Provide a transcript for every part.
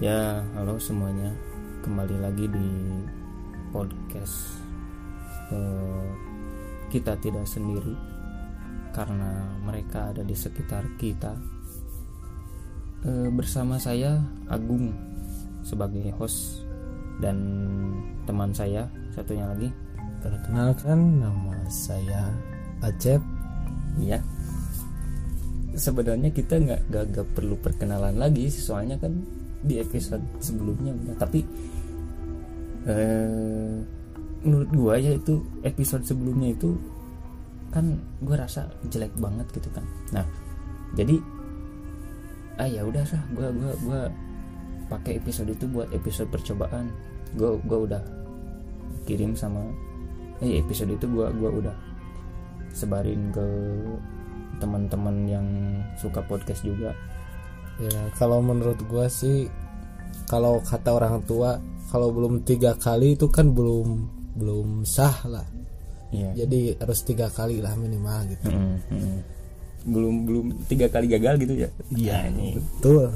Ya, halo semuanya. Kembali lagi di podcast eh, kita tidak sendiri karena mereka ada di sekitar kita. Eh, bersama saya Agung sebagai host dan teman saya satunya lagi. Perkenalkan nama saya Acep. Ya. Sebenarnya kita nggak nggak nggak perlu perkenalan lagi, soalnya kan di episode sebelumnya udah. Tapi eh, menurut gua ya itu episode sebelumnya itu kan gua rasa jelek banget gitu kan. Nah, jadi ah ya udah sah, gua gua gua pakai episode itu buat episode percobaan. Gua gua udah kirim sama eh episode itu gua gua udah sebarin ke teman-teman yang suka podcast juga Ya kalau menurut gua sih kalau kata orang tua kalau belum tiga kali itu kan belum belum sah lah. Iya. Jadi harus tiga kali lah minimal gitu. Mm, mm. belum belum tiga kali gagal gitu ya Iya ini betul.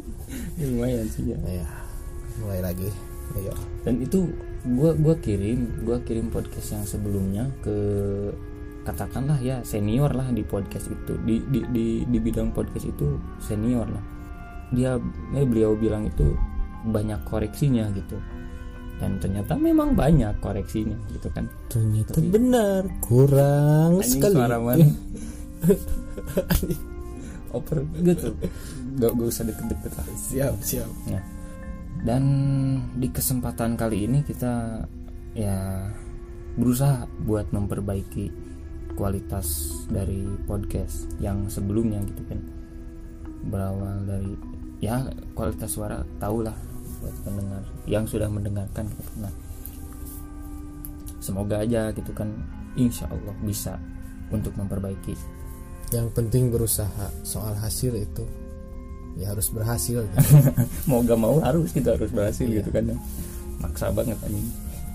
lumayan sih ya ya mulai lagi. Ayo. dan itu gua gua kirim gua kirim podcast yang sebelumnya ke katakanlah ya senior lah di podcast itu. Di di di, di bidang podcast itu senior lah. Dia eh, beliau bilang itu banyak koreksinya gitu. Dan ternyata memang banyak koreksinya gitu kan. Ternyata Tapi- benar kurang sekali. suara mana? oper gitu. Gak, gak usah deket-deket lah. Siap siap. Nah, dan di kesempatan kali ini kita ya berusaha buat memperbaiki kualitas dari podcast yang sebelumnya gitu kan berawal dari ya kualitas suara tahulah buat pendengar yang sudah mendengarkan gitu. Nah, semoga aja gitu kan insya Allah bisa untuk memperbaiki Yang penting berusaha. Soal hasil itu ya harus berhasil. Gitu. mau gak mau harus kita harus berhasil Iya. gitu kan maksa banget anjing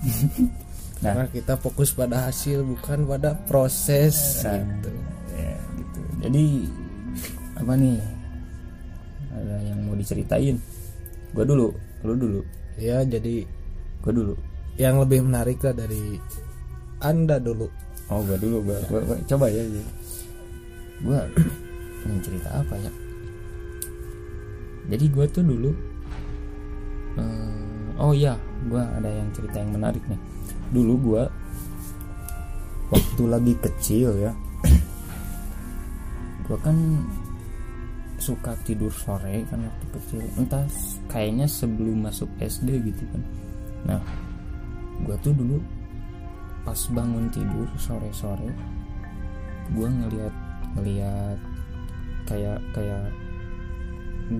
nah Karena kita fokus pada hasil bukan pada proses Nah, gitu. ya, gitu. Jadi apa nih? Ada yang mau diceritain? Gua dulu, lu dulu, Ya jadi gua dulu. yang lebih menarik lah dari anda dulu. Oh, gua dulu, gua, gua, gua- coba ya. Gua mau cerita apa ya? Jadi gua tuh dulu eh, oh iya, gua ada yang cerita yang menarik nih. Dulu gua waktu lagi kecil ya. gua kan suka tidur sore kan waktu kecil entah kayaknya sebelum masuk SD gitu kan nah gua tuh dulu pas bangun tidur sore-sore gua ngeliat ngeliat kayak kayak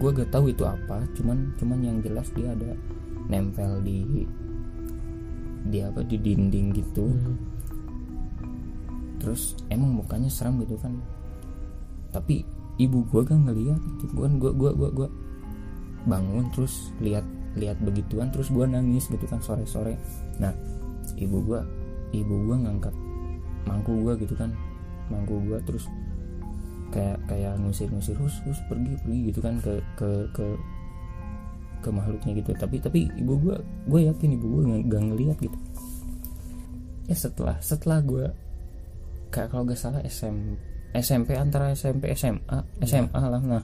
gua gak tahu itu apa cuman cuman yang jelas dia ada nempel di di apa di dinding gitu. Terus emang mukanya seram gitu kan. Tapi ibu gua kan ngeliat gitu. Gua gua gua gua, gua bangun terus lihat lihat begituan terus gua nangis gitu kan sore sore nah ibu gua ibu gua ngangkat mangku gua gitu kan. Mangku gua terus kayak kayak ngusir-ngusir hus hus pergi pergi gitu kan ke ke ke ke makhluknya gitu. Tapi tapi ibu gua gue yakin ibu nggak nggak ngeliat gitu. Ya setelah setelah gua kayak kalau gak salah SM, SMP antara SMP SMA SMA lah. Nah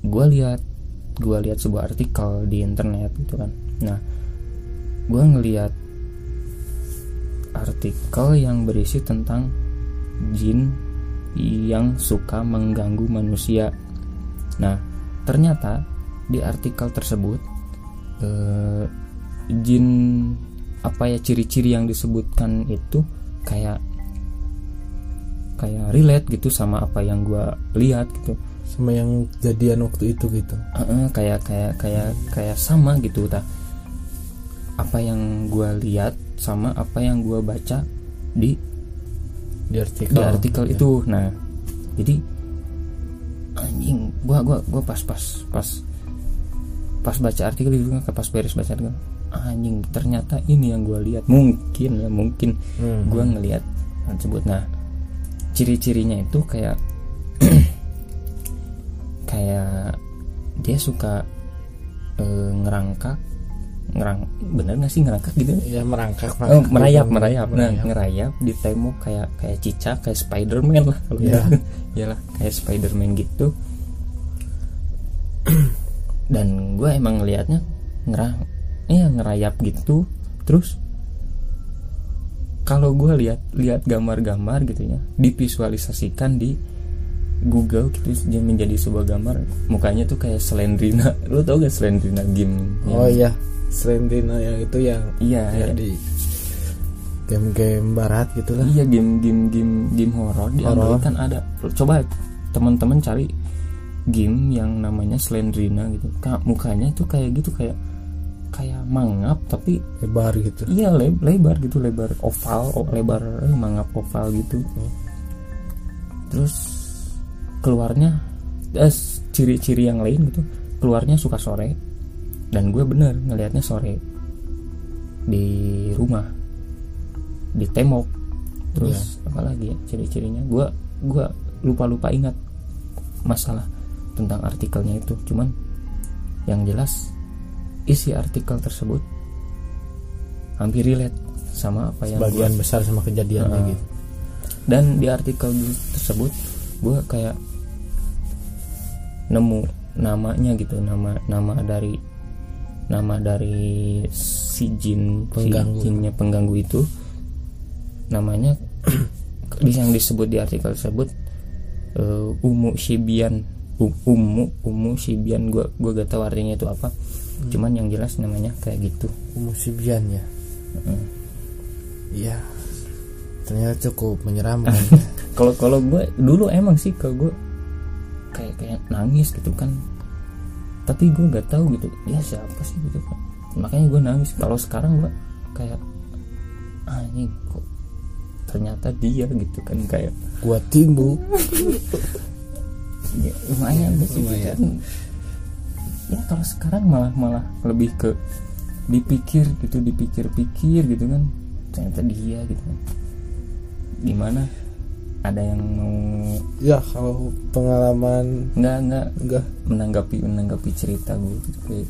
gue lihat gue lihat sebuah artikel di internet gitu kan. Nah gue ngelihat artikel yang berisi tentang jin yang suka mengganggu manusia. Nah ternyata di artikel tersebut eh, jin apa ya ciri-ciri yang disebutkan itu kayak kayak relate gitu sama apa yang gua lihat gitu Sama yang jadian waktu itu gitu. Heeh, kayak kayak kayak kayak sama gitu tak apa yang gua lihat sama apa yang gua baca di Di artikel. di artikel Ya. itu nah jadi anjing gua gua gua pas pas pas pas baca artikel itu kan pas beres baca artikel anjing ternyata ini yang gua lihat mungkin ya mungkin Hmm. gua ngelihat tersebut nah ciri-cirinya itu kayak kayak dia suka eh, ngerangkak ngerang bener nggak sih ngerangkak gitu ya merangkak Oh, merayap, merayap. Nah, Merayap. ngerayap di tembok kayak kayak cicak, kayak Spiderman lah kalau Iya. gitu. Iyalah, kayak Spiderman gitu. Dan gue emang ngelihatnya ngerang, iya ngerayap gitu. Terus kalau gue lihat lihat gambar-gambar gitu ya, divisualisasikan di Google gitu dia menjadi sebuah gambar mukanya tuh kayak Slendrina. Lu tau gak Slendrina game? oh yang- iya Slendrina yang itu yang Iya, ya iya. di game-game barat gitu lah Iya game game game game horor di. Android kan ada. Coba teman-teman cari game yang namanya Slendrina gitu. Ka- mukanya tuh kayak gitu kayak kayak mangap tapi lebar gitu. Iya le- lebar gitu lebar oval oh, lebar eh, mangap oval gitu. Terus keluarnya eh, ciri-ciri yang lain gitu keluarnya suka sore dan gue bener ngelihatnya sore. Di rumah di tembok terus apa lagi ya ciri-cirinya. Gue gua lupa lupa ingat masalah tentang artikelnya itu cuman yang jelas isi artikel tersebut hampir relate sama apa yang bagian besar sama kejadiannya Heeh. gitu dan di artikel tersebut gue kayak nemu namanya gitu nama nama dari nama dari si jin Pengganggu. si jinnya pengganggu itu namanya yang disebut di artikel tersebut eh, Umu Shibian Umu Umu Shibian gue gue gak tahu artinya itu apa. Cuman yang jelas namanya kayak gitu. Umusibian ya? Heeh. iya. Ternyata cukup menyeramkan. Kalau kalau gue dulu emang sih kalau gue kayak kayak nangis gitu kan. Tapi gue nggak tahu gitu dia siapa sih gitu kan. Makanya gue nangis. Kalau sekarang gue kayak ah ini kok ternyata dia gitu kan kayak gua timbu ya, lumayan gitu Lumayan. ya kalau sekarang malah malah lebih ke dipikir gitu dipikir-pikir gitu kan. Ternyata dia gitu kan. Gimana? Ada yang mau ya kalau pengalaman nggak nggak. Enggak menanggapi menanggapi cerita gue gitu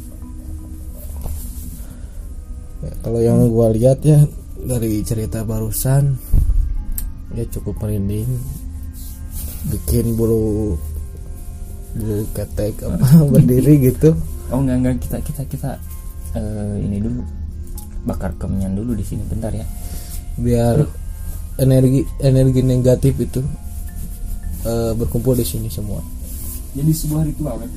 Ya, kalau yang gua lihat ya dari cerita barusan ya cukup merinding. Bikin bulu bulu ketek apa berdiri gitu. Oh nggak nggak. Kita kita kita eh, ini dulu. Bakar kemenyan dulu di sini bentar ya. Biar energi energi negatif itu eh, berkumpul di sini semua. Jadi sebuah ritual kan?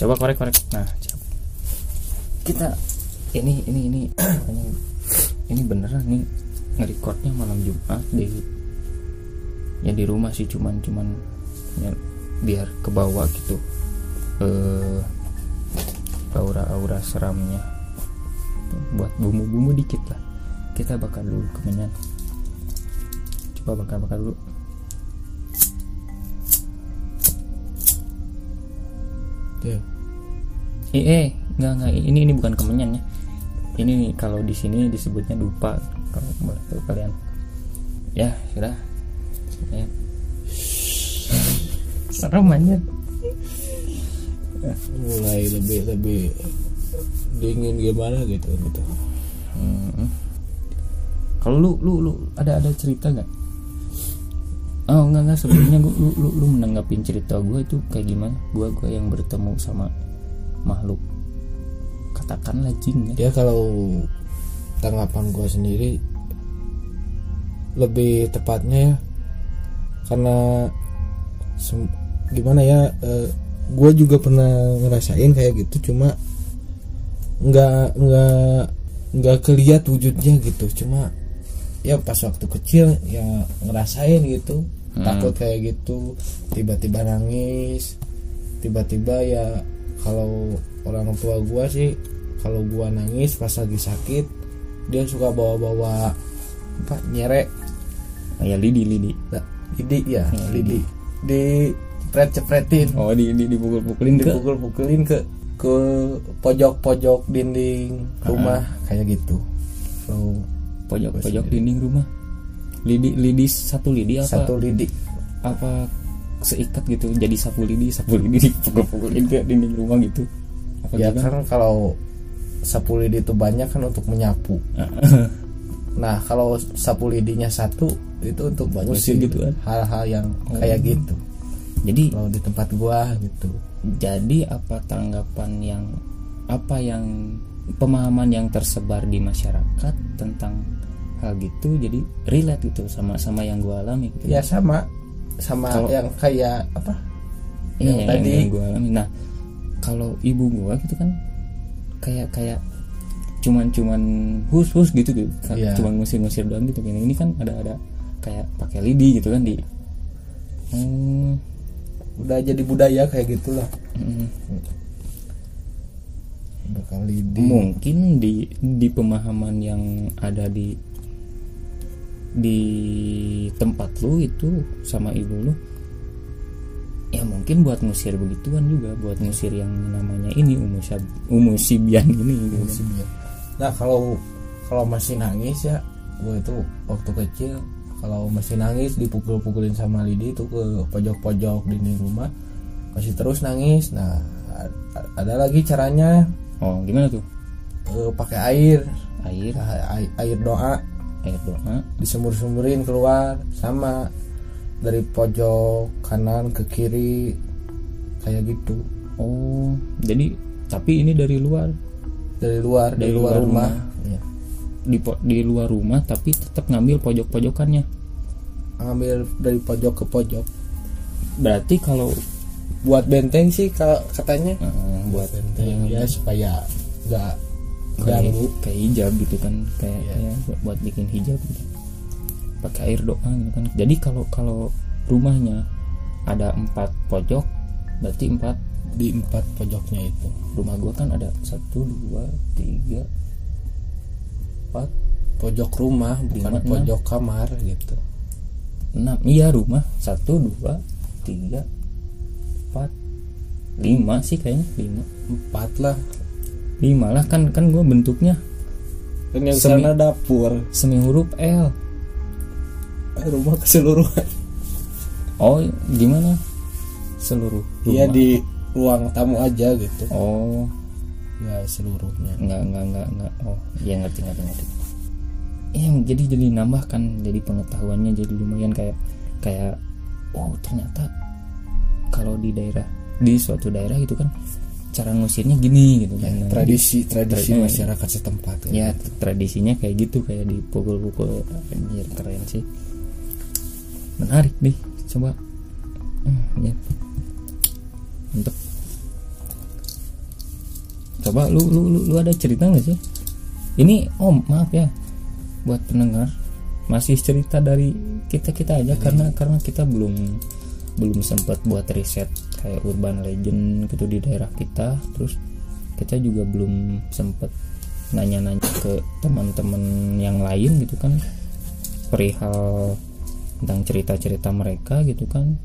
Coba korek korek. Nah siap. kita ini ini ini ini, ini beneran nih ngerekordnya malam Jumat di ya di rumah sih cuman cuman ya, biar ke bawah gitu eh aura-aura seramnya. Buat bumbu-bumbu dikit lah. Kita bakar dulu kemenyan. Coba bakar-bakar dulu. Eh, eh nggak nggak. Ini ini bukan kemenyan ya. Ini kalau di sini disebutnya dupa kalau boleh tahu kalian ya sudah ya. serem aja mulai lebih lebih dingin gimana gitu gitu Hmm. Kalau lu lu lu ada ada cerita nggak? Oh enggak enggak sebelumnya gua, lu, lu lu menanggapin cerita gue itu kayak gimana? Gua gua yang bertemu sama makhluk katakanlah jin ya. ya kalau tanggapan gue sendiri lebih tepatnya ya karena gimana ya gue juga pernah ngerasain kayak gitu cuma nggak nggak nggak keliat wujudnya gitu cuma ya pas waktu kecil ya ngerasain gitu Hmm. takut kayak gitu tiba-tiba nangis tiba-tiba ya kalau orang tua gua sih kalau gua nangis pas lagi sakit dia suka bawa-bawa apa nyerek Oh, ya lidi lidi. nah, lidi ya Hmm, lidi. di cepret-cepretin Oh di di dipukul-pukulin ke dipukul-pukulin. ke ke pojok-pojok dinding rumah. kayak gitu. So pojok-pojok dinding rumah. Lidi lidi satu lidi apa? satu lidi. Apa seikat gitu jadi sapu lidi sapu lidi dipukul-pukulin ke dinding rumah gitu. Apa ya gimana? kan kalau sapu lidi itu banyak kan untuk menyapu. Nah kalau sapu lidinya satu itu untuk ngusir gitu kan? hal-hal yang kayak gitu. Jadi kalau di tempat gua gitu. jadi apa tanggapan yang apa yang pemahaman yang tersebar di masyarakat tentang hal gitu jadi relate gitu sama sama yang gua alami gitu? Ya sama. Sama Kalau- yang kayak apa? Iya, yang yang, tadi. yang gue alami. Nah, kalau ibu gua gitu kan kayak kayak cuman cuman hus hus gitu gitu, Iya. cuman ngusir-ngusir doang gitu. Ini ini kan ada ada kayak pakai lidi gitu kan di. Hmm, udah jadi budaya kayak gitulah hmm. bakal lidi mungkin di di pemahaman yang ada di di tempat lu itu sama ibu lu ya mungkin buat ngusir begituan juga buat ngusir yang namanya ini umusab umusibian ini gitu kan. Nah kalau kalau masih nangis ya, gue itu waktu kecil kalau masih nangis dipukul-pukulin sama Lidi itu ke pojok-pojok dinding rumah masih terus nangis. Nah ada lagi caranya. Oh gimana tuh? Eh, pakai air, air? Air, air doa. Air doa. Disemur-semurin keluar sama dari pojok kanan ke kiri kayak gitu. Oh jadi tapi ini dari luar? Dari luar dari, Dari luar, luar rumah, rumah. Iya. di di luar rumah tapi tetap ngambil pojok-pojokannya? Ngambil dari pojok ke pojok. Berarti kalau buat benteng sih ka- katanya. Eh, buat benteng. Ya supaya nggak ganggu. kayak hijab gitu kan kayak Iya. kayak buat, buat bikin hijab gitu pakai air doa gitu kan. Jadi kalau kalau rumahnya ada empat pojok berarti empat di empat pojoknya itu. Rumah gua kan ada satu dua tiga empat. Pojok rumah bukan Lima, enam. pojok kamar gitu. Enam iya rumah. Satu dua tiga empat. Lima sih kayaknya lima. Empat lah. Lima lah kan kan gua bentuknya kan yang Semi- sana dapur. semi huruf L rumah keseluruhan. Oh gimana? Seluruh rumah. iya di ruang tamu aja gitu. Oh. Ya seluruhnya. Nggak nggak nggak nggak. Oh ya ngerti ngerti ngerti. Ya jadi jadi nambah kan jadi pengetahuannya jadi lumayan kayak kayak oh ternyata kalau di daerah di suatu daerah itu kan cara ngusirnya gini gitu kan. Nah, tradisi tradisi Tradisi. masyarakat setempat kan. ya tradisinya kayak gitu kayak dipukul-pukul. Anjir keren sih menarik nih coba. Hmm, ya. Mantep. Coba lu lu lu, lu ada cerita nggak sih? Ini om maaf ya buat pendengar. Masih cerita dari kita kita aja karena karena kita belum belum sempat buat riset kayak urban legend gitu di daerah kita. Terus kita juga belum sempat nanya-nanya ke teman-teman yang lain gitu kan. Perihal tentang cerita-cerita mereka gitu kan.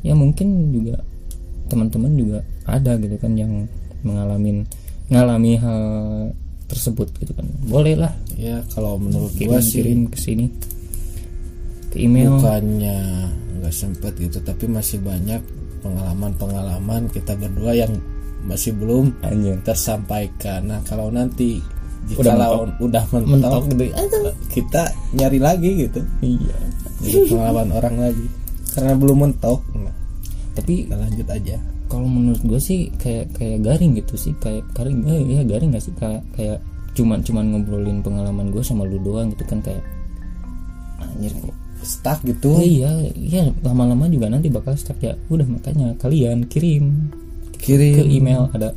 Ya mungkin juga teman-teman juga ada gitu kan yang mengalami ngalami hal tersebut gitu kan. Boleh lah. Ya kalau menurut kirim gua sih kirim ke sini. Ke email. Bukannya nggak sempet gitu tapi masih banyak pengalaman-pengalaman kita berdua yang masih belum anjir. tersampaikan. Nah kalau nanti Udah jika lawan udah mentok, mentok gitu kita nyari lagi gitu. Iya pengalaman orang lagi. Karena belum mentok. Nah, tapi kita lanjut aja. kalau menurut gue sih kayak kayak garing gitu sih. Kayak garing eh, ya garing gak sih? Kayak kayak cuman cuman ngobrolin pengalaman gue sama lu doang gitu kan kayak anjir kok stuck gitu. Oh iya, iya lama-lama juga nanti bakal stuck ya. Udah makanya kalian kirim kirim. ke email ada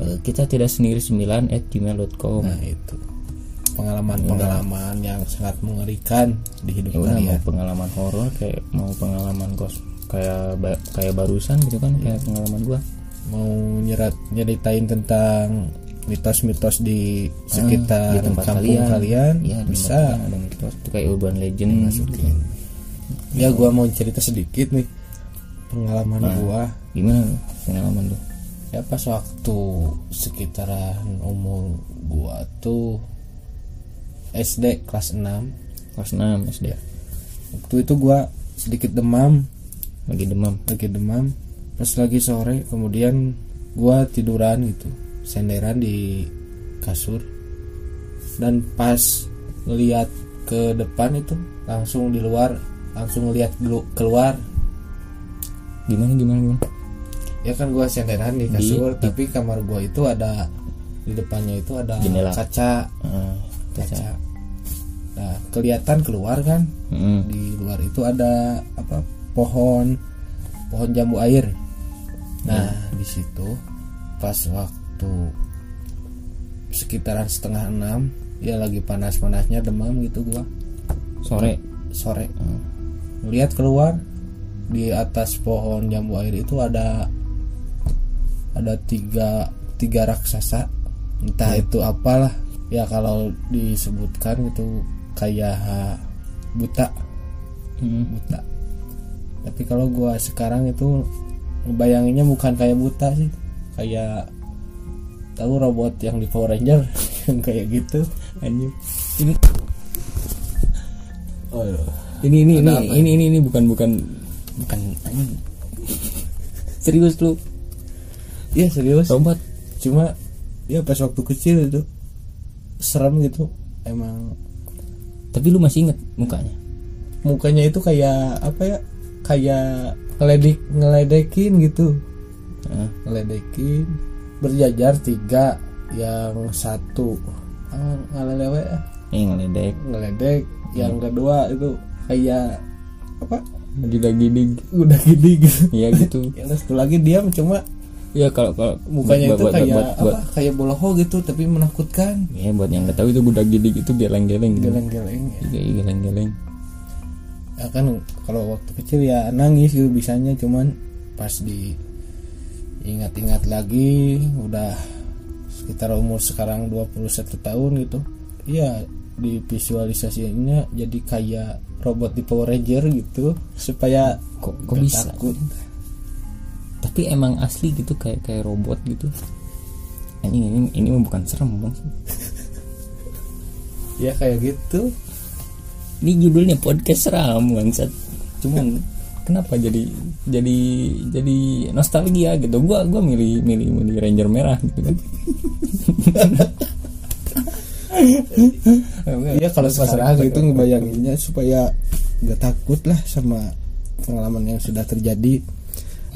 eh, kita tidak sendiri 9 at gmail.com nah itu pengalaman-pengalaman yang sangat mengerikan di hidup ya udah mau kalian pengalaman horor kayak mau pengalaman kos kayak ba- kayak barusan gitu kan kayak pengalaman gua. Mau nyerat nyeritain tentang mitos-mitos di sekitar Ah, di tempat kampung kalian, kalian, Iya, di bisa. kalian ada mitos. Itu kayak urban legend masukin. Ya gua mau cerita sedikit nih pengalaman Nah. gua. gimana pengalaman lu? Ya pas waktu sekitaran umur gua tuh SD kelas 6 kelas 6 SD waktu itu gua sedikit demam. Lagi demam. Lagi demam. Pas lagi sore kemudian gua tiduran gitu. Senderan di kasur. Dan pas ngeliat ke depan itu langsung di luar langsung gelu- keluar. Gimana gimana gimana? Ya kan gua senderan di kasur tapi kamar gua itu ada di depannya itu ada Jendela. kaca. Ah, kaca nah kelihatan keluar kan? Mm, di luar itu ada apa pohon pohon jambu air. Nah di situ pas waktu sekitaran setengah enam ya lagi panas-panasnya demam gitu gua. Sore. Sore. Lihat keluar di atas pohon jambu air itu ada ada tiga tiga raksasa. Entah itu apalah ya kalau disebutkan itu kayak buta. Mm, buta. Tapi kalau gua sekarang itu ngebayanginnya bukan kayak buta sih. Kayak tahu robot yang di Power Ranger? Yang kayak gitu. Anjir ini. Oh ini ini ini, Ada apa ini ini ini bukan bukan bukan. Anjing. Serius lu? Iya serius. Obat cuma ya pas waktu kecil itu serem gitu. Emang tapi lu masih inget mukanya? mukanya itu kayak apa ya kayak ngeledek ngeledekin gitu. Ah, ngeledekin berjajar tiga yang satu. Ah, ngalelewe ah. eh ngeledek. Ngeledek yang kedua itu kayak apa? Gila gini udah gini gitu. Ya gitu. Yang satu lagi diam cuma ya kalau kalau mukanya buat- itu buat- kayak buat, buat, apa kayak boloho gitu tapi menakutkan ya buat yang nggak tahu itu budak gini gitu geleng-geleng gitu. geleng-geleng ya. Iya, geleng-geleng Ya kan kalau waktu kecil ya nangis gitu bisanya cuman pas di ingat-ingat lagi udah sekitar umur sekarang 21 tahun gitu iya di visualisasinya jadi kayak robot di Power Ranger gitu supaya kok kok bisa takut. Tapi emang asli gitu kayak kayak robot gitu. Ini ini ini bukan serem bang. Ya kayak gitu. Ini judulnya podcast seram bangsat. Cuman kenapa jadi jadi jadi nostalgia gitu? Gua gua milih milih milih ranger merah gitu kan. Iya kalau sekarang itu ngebayanginnya supaya gak takut lah sama pengalaman yang sudah terjadi.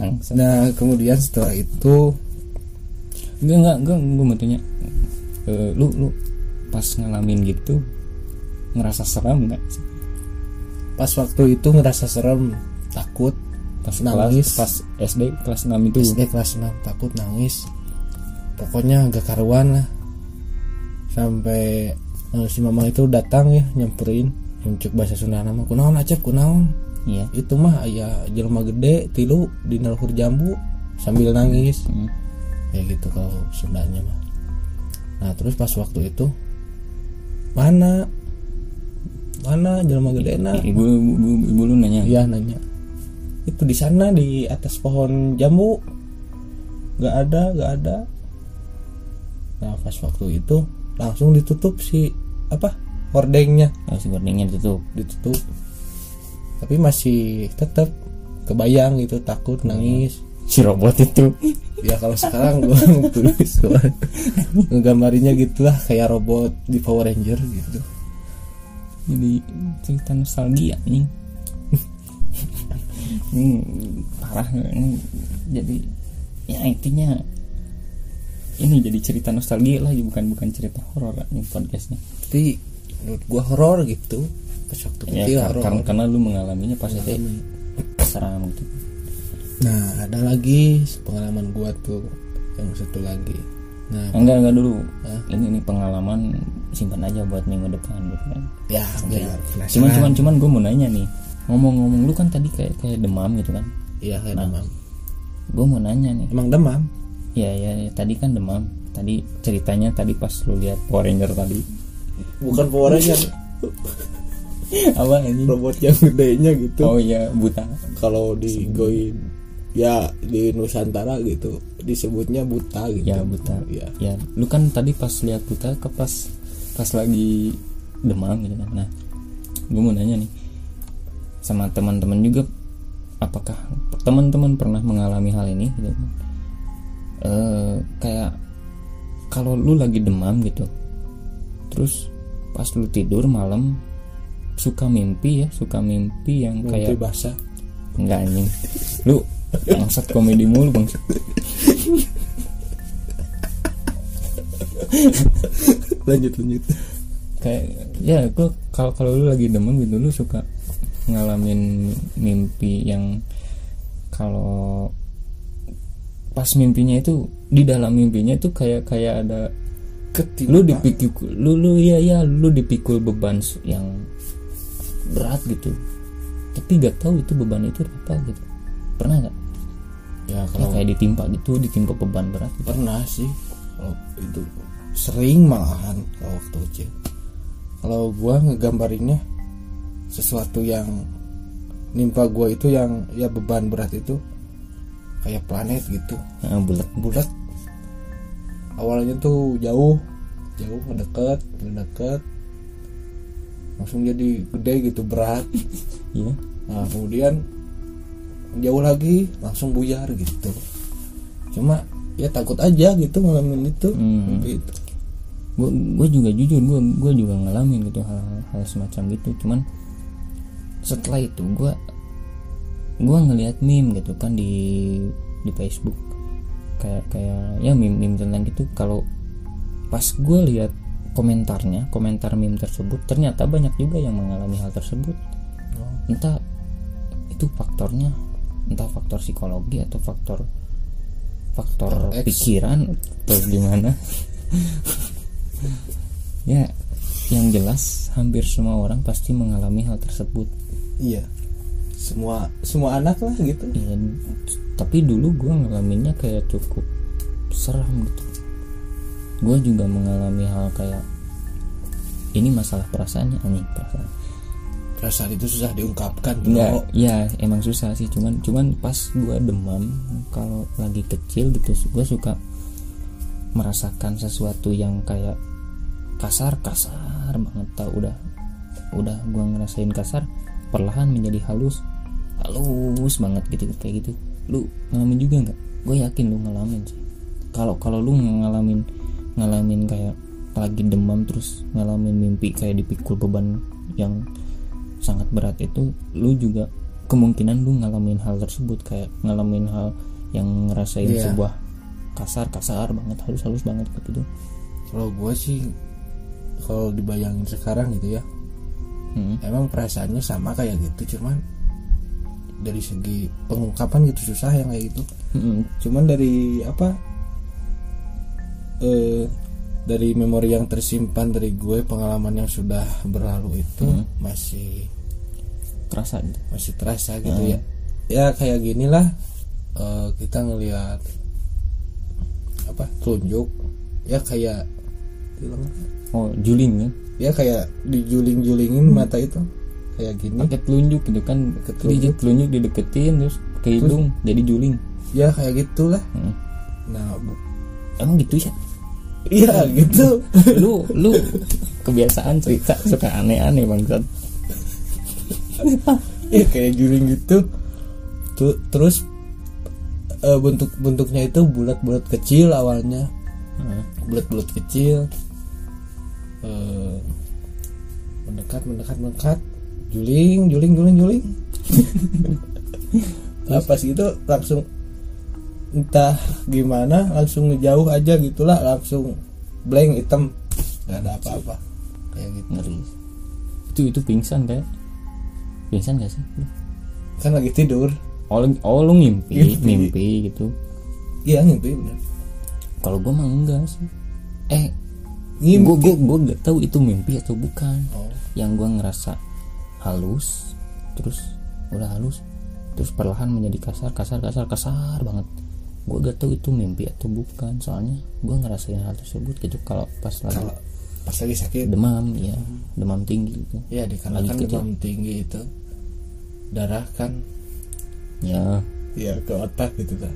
Bangsat. Nah kemudian setelah itu enggak enggak enggak gua mau tanya Eh, lu lu pas ngalamin gitu ngerasa seram nggak sih? pas waktu itu ngerasa serem, takut, pas Nangis. kelas pas SD kelas 6 itu SD kelas 6 takut nangis. Pokoknya gak karuan lah. Sampai eh, si mama itu datang ya nyamperin muncul bahasa Sunda nama kunaon acep kunaon? Iya. Itu mah ya jelma gede tilu di nalhur jambu sambil nangis. Hmm. kayak gitu kalau Sundanya mah. Nah terus pas waktu itu mana? Mana jelma gede na ibu, ibu, ibu, ibu lu nanya? Iya nanya. Itu di sana di atas pohon jambu. Nggak ada nggak ada. Nah pas waktu itu langsung ditutup si apa hordengnya oh, si gordengnya ditutup. Ditutup. Tapi masih tetap kebayang gitu takut nangis. Si robot itu. Ya kalau sekarang gua tulis gua ngegambarinnya gitulah kayak robot di Power Ranger gitu. Jadi cerita nostalgia nih ini parah ini jadi ya intinya ini jadi cerita nostalgia lah bukan bukan cerita horor ini podcastnya. Tapi menurut gua horor gitu. Pas waktu ya kecil horor. karena, karena lu mengalaminya pas itu seram gitu. Nah ada lagi pengalaman gua tuh yang satu lagi. Nah enggak enggak dulu. Hah? ini ini pengalaman simpan aja buat minggu depan gitu kan. Ya biar cuman cuman cuman gue mau nanya nih. Ngomong-ngomong lu kan tadi kayak kayak demam gitu kan? Iya kayak Nah. demam. gue mau nanya nih. Emang demam? Ya, ya ya tadi kan demam. Tadi ceritanya tadi pas lu lihat Power Ranger tadi bukan Power Ranger apa ini robot yang gedenya gitu. Oh iya buta. Kalau di Goin ya di Nusantara gitu disebutnya buta gitu. Ya buta. Ya ya lu kan tadi pas lihat buta ke pas pas lagi demam gitu kan. Nah gue mau nanya nih sama teman-teman juga apakah teman-teman pernah mengalami hal ini gitu kan? Eh, kayak kalau lu lagi demam gitu terus pas lu tidur malam suka mimpi ya suka mimpi yang Mimpi kayak basah. Enggak anjing. Lu bangsat komedi mulu bangsat. Lanjut lanjut. Kayak ya gua kalau kalau lu lagi demam gitu lu suka ngalamin mimpi yang kalau pas mimpinya itu di dalam mimpinya itu kayak kayak ada ketika lu dipikul lu lu ya ya lu dipikul beban yang berat gitu. Tapi gak tahu itu beban itu apa gitu. Pernah nggak? Ya Ya, kalau kayak ditimpa gitu ditimpa beban berat gitu. pernah sih. Kalau itu sering malahan kalau waktu kecil. Kalau gua ngegambarinnya sesuatu yang nimpa gua itu yang ya beban berat itu kayak planet gitu. Nah, bulat. Bulat awalnya tuh jauh jauh ngedeket ngedeket langsung jadi gede gitu berat. Ya nah kemudian jauh lagi langsung buyar gitu. Cuma ya takut aja gitu ngalamin itu. Hmm. itu. Gue gue juga jujur gue gue juga ngalamin gitu hal hal semacam gitu. Cuman setelah itu gue gue ngelihat meme gitu kan di di Facebook kayak kayak ya meme meme tentang gitu. Kalau pas gue lihat komentarnya komentar meme tersebut ternyata banyak juga yang mengalami hal tersebut. Entah itu faktornya entah faktor psikologi atau faktor faktor X. pikiran atau gimana. Ya yang jelas hampir semua orang pasti mengalami hal tersebut. Iya semua semua anak lah gitu. Ya, tapi dulu gue ngalaminnya kayak cukup seram gitu. Gue juga mengalami hal kayak ini masalah perasaannya anjing perasaan. Perasaan itu susah diungkapkan Enggak, ya emang susah sih cuman cuman pas gue demam kalau lagi kecil gitu gue suka merasakan sesuatu yang kayak kasar kasar banget tau udah udah gue ngerasain kasar perlahan menjadi halus halus banget gitu kayak gitu lu ngalamin juga nggak gue yakin lu ngalamin sih kalau kalau lu ngalamin ngalamin kayak lagi demam terus ngalamin mimpi kayak dipikul beban yang sangat berat itu lu juga kemungkinan lu ngalamin hal tersebut kayak ngalamin hal yang ngerasain Iya. sebuah kasar kasar banget halus halus banget gitu kalau gue sih kalau dibayangin sekarang gitu ya Hmm. emang perasaannya sama kayak gitu cuman dari segi pengungkapan gitu susah yang kayak gitu. Mm-mm. cuman dari apa eh dari memori yang tersimpan dari gue pengalaman yang sudah berlalu itu Hmm. masih kerasa gitu? masih terasa gitu ya. Ya kayak gini lah eh, kita ngelihat apa telunjuk ya kayak oh juling kan ya kayak dijuling-julingin mata itu kayak gini. Pakai telunjuk gitu kan. Pakai telunjuk telunjuk dideketin terus ke hidung jadi juling. Ya kayak gitulah. Hmm. nah bu- emang gitu ya? Iya gitu. Lu lu kebiasaan cerita suka aneh-aneh bangsat. Ya kayak juling gitu. Tuh terus eh, bentuk bentuknya itu bulat-bulat kecil awalnya. Nah, bulat-bulat kecil. Eh, mendekat mendekat mendekat juling juling juling juling. Nah, pas gitu langsung entah gimana langsung ngejauh aja gitulah langsung blank hitam. Nggak ada apa-apa. Kayak gitu. Ngeri. Itu itu pingsan kayak pingsan gak sih? Kan lagi tidur. Oh, oh lu ngimpi Ngimpi. mimpi gitu. Iya ngimpi bener. Kalau gue mah enggak sih. Eh gue gue gue gak tahu itu mimpi atau bukan. Oh. yang gue ngerasa halus terus udah halus terus perlahan menjadi kasar kasar kasar kasar banget. Gue gak tahu itu mimpi atau bukan soalnya gue ngerasain hal tersebut gitu kalau pas lagi kalau pas lagi sakit. demam ya demam tinggi gitu. Ya dikarenakan demam tinggi itu darah kan ya. Ya ke otak gitu kan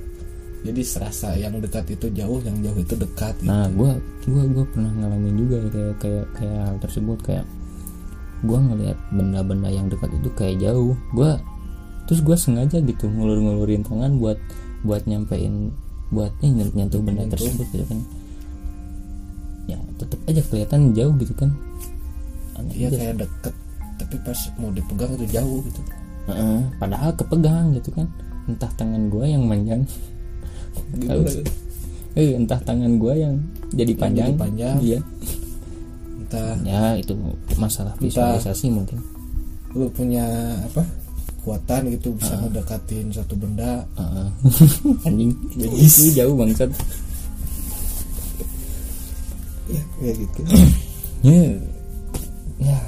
jadi serasa yang dekat itu jauh yang jauh itu dekat gitu. nah gue gua gua pernah ngalamin juga kayak kayak kayak hal tersebut kayak gue ngelihat benda-benda yang dekat itu kayak jauh. Gue terus gue sengaja gitu ngulur-ngulurin tangan buat buat nyampein buat eh, nyen- nyentuh benda tersebut gitu kan. Ya tetap aja kelihatan jauh gitu kan. Aneh Iya aja. kayak deket tapi pas mau dipegang itu jauh gitu. Heeh, padahal kepegang gitu kan. Entah tangan gue yang panjang Tahu. eh entah tangan gue yang jadi Yang panjang. jadi panjang. iya entah ya itu masalah Entah. visualisasi mungkin. lu punya apa kekuatan gitu bisa ngedekatin satu benda. Heeh. anjing jadi Yes. itu jauh bangsat. Ya kayak gitu. Ya. Ya.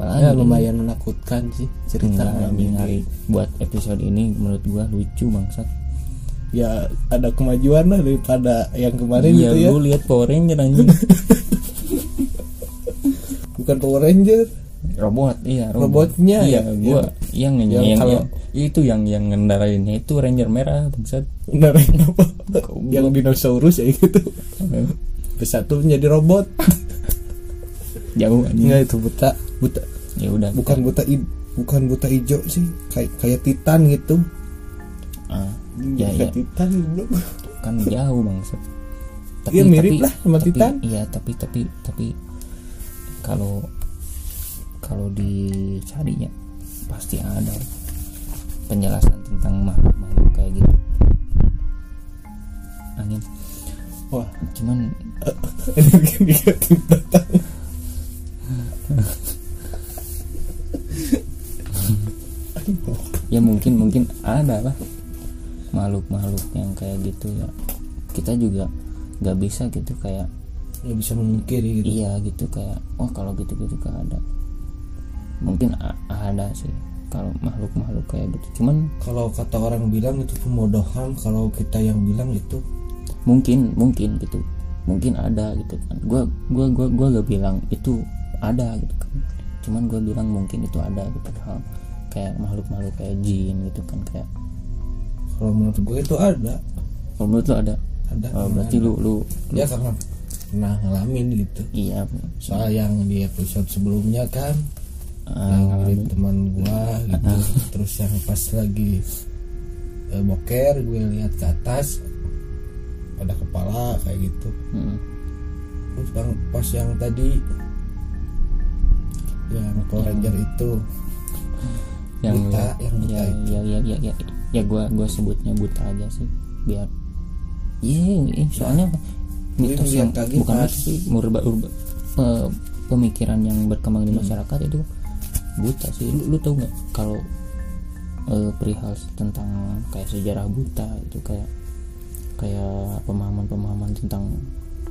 Ya lumayan menakutkan sih cerita anjing hari buat episode ini menurut gua lucu bangsat. Ya ada kemajuan lah daripada yang kemarin iya gitu ya. lu lihat Power Ranger anjing bukan Power Ranger. Robot iya robot. Robotnya, iya ya. gua yang yang, Yang yang, kalau- yang- itu yang yang ngendarainnya itu Ranger merah bangsat. Benar apa yang dinosaurus ya gitu. Satu menjadi robot. Jauh anjing. Enggak itu buta buta. Ya udah bukan buta i, bukan buta hijau sih. Kayak kayak titan gitu. Ah, ya ya. titan bro kan jauh bangsat. Iya, mirip lah sama tapi, Titan. iya tapi tapi tapi kalau kalau dicarinya pasti ada penjelasan tentang makhluk makhluk kayak gitu. Angin. Wah cuman ya mungkin mungkin ada lah makhluk makhluk yang kayak gitu ya. Kita juga nggak bisa gitu kayak nggak bisa memungkiri gitu. Iya gitu kayak oh kalau gitu gitu gak ada. Mungkin ada sih kalau makhluk makhluk kayak gitu. Cuman kalau kata orang bilang itu pemodohan kalau kita yang bilang itu mungkin mungkin gitu. Mungkin ada gitu kan. Gua gua gua gua gak bilang itu ada gitu kan. Cuman gua bilang mungkin itu ada gitu. Hal kayak makhluk makhluk kayak jin gitu kan kayak kalau menurut gue itu ada. Kalau menurut lu ada? Ada. Oh, berarti ada. lu lu ya karena pernah ngalamin gitu. Iya soal yang di episode sebelumnya kan. Ah, yang mirip teman gua gitu. Terus yang pas lagi eh, boker gue lihat ke atas ada kepala kayak gitu. Mm. terus pas yang tadi yang Power Ranger itu yang Buta, lu- yang buta ya, itu. ya ya ya ya. Ya gua gua sebutnya buta aja sih biar. Iya soalnya Gue mitos ngeliat yang lagi bukan mitos sih urba urba pe- pemikiran yang berkembang Hmm. di masyarakat itu buta sih. Lu, lu tau nggak kalau eh, perihal tentang kayak sejarah buta itu kayak kayak pemahaman-pemahaman tentang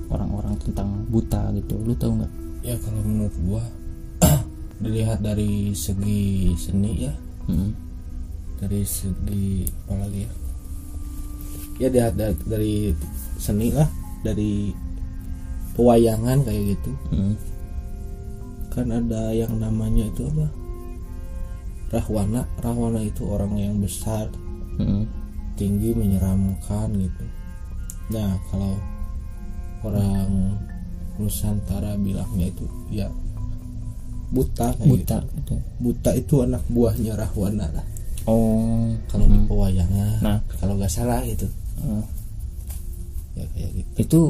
orang-orang tentang buta gitu. Lu tau nggak? Ya kalau menurut gua dilihat dari segi seni ya. Mm. dari segi apa lagi ya? Ya dilihat dari, dari seni lah dari pewayangan kayak gitu Mm. kan ada yang namanya itu apa Rahwana Rahwana itu orang yang besar Mm. tinggi menyeramkan gitu nah kalau orang Nusantara bilangnya itu ya buta kayak buta gitu. gitu. buta itu anak buahnya Rahwana lah oh kalau di pewayangan Nah. kalau nggak salah gitu eh, ya kayak gitu itu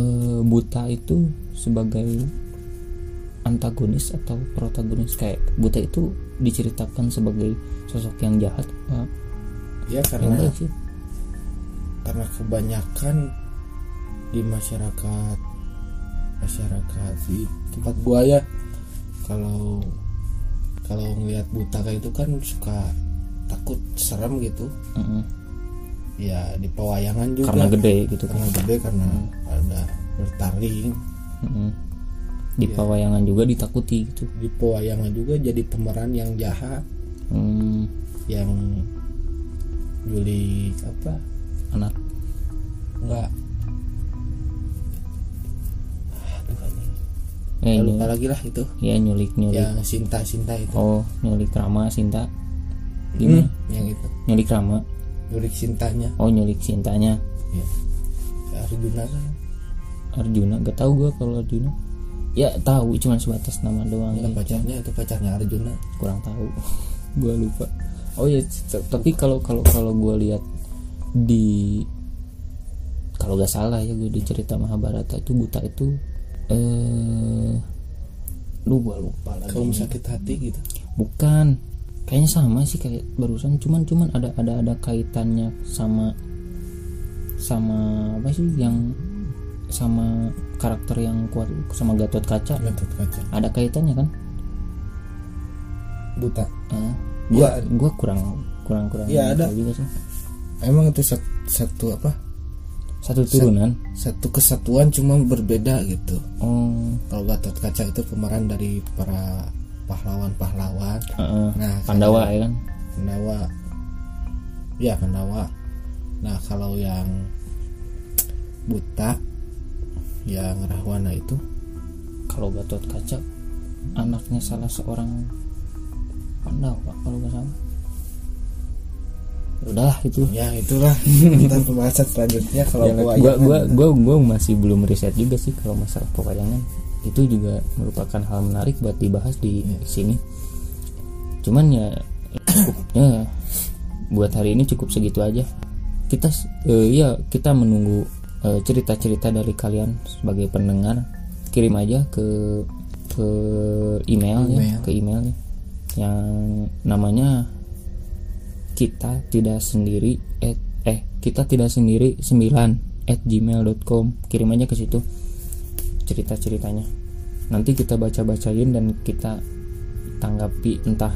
eh, buta itu sebagai antagonis atau protagonis? Kayak buta itu diceritakan sebagai sosok yang jahat apa ya karena baik sih. karena kebanyakan di masyarakat masyarakat di tempat gua ya kalau kalau ngelihat buta kayak itu kan suka takut serem gitu. Mm-mm. Ya di pewayangan juga. Karena gede gitu kan. Karena gede karena ada bertaring. Mm-mm. di Iya. pewayangan juga ditakuti gitu. Di pewayangan juga jadi pemeran yang jahat. Hmm, yang nyulik apa? Anak. Enggak. Aduh anjing. eh Ya, lupa lagi lah itu. Ya nyulik nyulik. Yang Sinta Sinta itu. Oh nyulik Rama Sinta. Gimana Hmm, yang itu. Nyulik Rama nyulik Sintanya oh nyulik Sintanya ya ya Arjuna kan. Arjuna gak tahu gue kalau Arjuna. Ya tahu cuma sebatas nama doang. Ya, pacarnya itu pacarnya Arjuna. Kurang tahu. Gue lupa. Oh ya tapi kalau kalau kalau gue lihat di kalau gak salah ya gue di cerita Mahabharata itu buta itu eh lu gue lupa lagi. Kaum sakit hati gitu. Bukan kayaknya sama sih kayak barusan. Cuman cuman ada ada ada kaitannya sama sama apa sih yang sama karakter yang kuat sama Gatot Kaca. Gatot kaca. Ada kaitannya kan? Buta. Eh, gua Iya. gua kurang kurang kurang Iya, ada. juga sih. Emang itu satu, satu apa? Satu turunan? satu kesatuan cuma berbeda gitu. Oh. Kalau Gatot kaca itu pemeran dari para pahlawan-pahlawan. Heeh. nah Pandawa ya kan? Pandawa. Ya Pandawa. Nah kalau yang buta yang Rahwana itu? Kalau Gatot Kaca anaknya salah seorang Pandawa kalau nggak salah. Udahlah itu. Ya itulah. Kita pembahasan selanjutnya kalau Ya, gua gua, gua, gua, gua masih belum riset juga sih kalau masalah pewayangan itu juga merupakan hal menarik buat dibahas di sini. Cuman ya cukup ya buat hari ini cukup segitu aja. Kita eh, ya kita menunggu eh, cerita-cerita dari kalian sebagai pendengar. Kirim aja ke ke email, ya Email. ke emailnya yang namanya kita tidak sendiri at, eh kita tidak sendiri 9 at gmail.com kirim aja ke situ cerita ceritanya nanti kita baca bacain dan kita tanggapi entah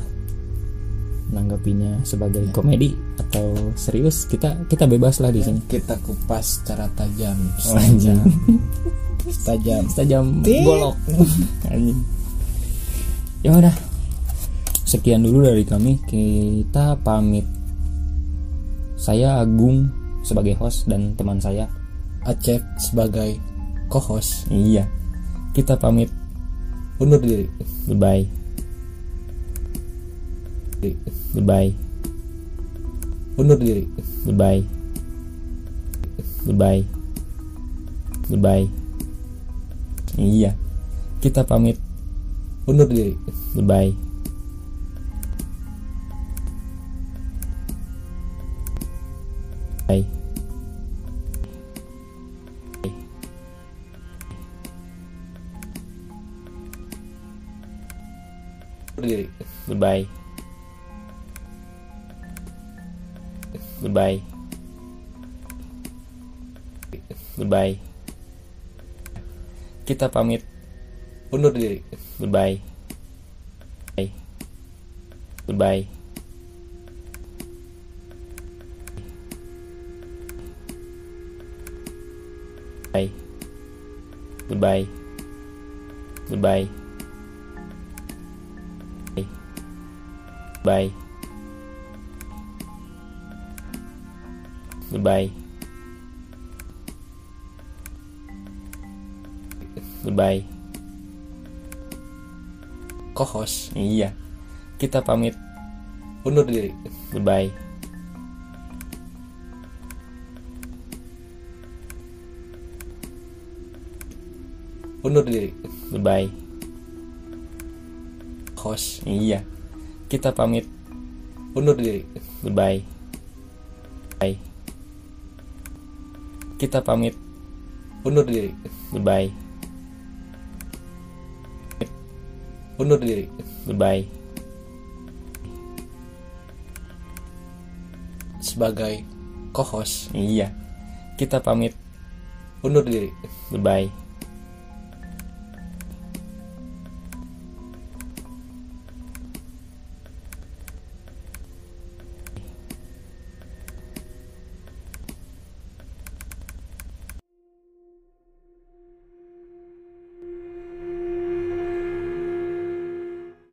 nanggapinya sebagai komedi atau serius. Kita kita bebas lah di sini. kita kupas secara tajam. Oh, anjing. tajam. Tajam. Golok Anjing. ya udah. Sekian dulu dari kami. Kita pamit. Saya Agung sebagai host dan teman saya. Acep sebagai co-host. Iya. Kita pamit. Undur diri. Goodbye. Goodbye. Undur diri. Goodbye. Goodbye. Goodbye. Iya. Kita pamit. Undur diri. Goodbye undur diri goodbye. Goodbye. Goodbye. Kita pamit. Undur diri. Goodbye. Bye. goodbye. Bye goodbye. Goodbye bye. Goodbye. Goodbye. Co-host. Iya. Kita pamit. Undur diri. Goodbye. Undur diri. Goodbye. Host iya kita pamit. Undur diri. Goodbye. Bye. Kita pamit. Undur diri. Goodbye. Undur diri. Goodbye. Sebagai co-host. Iya. Kita pamit. Undur diri. Goodbye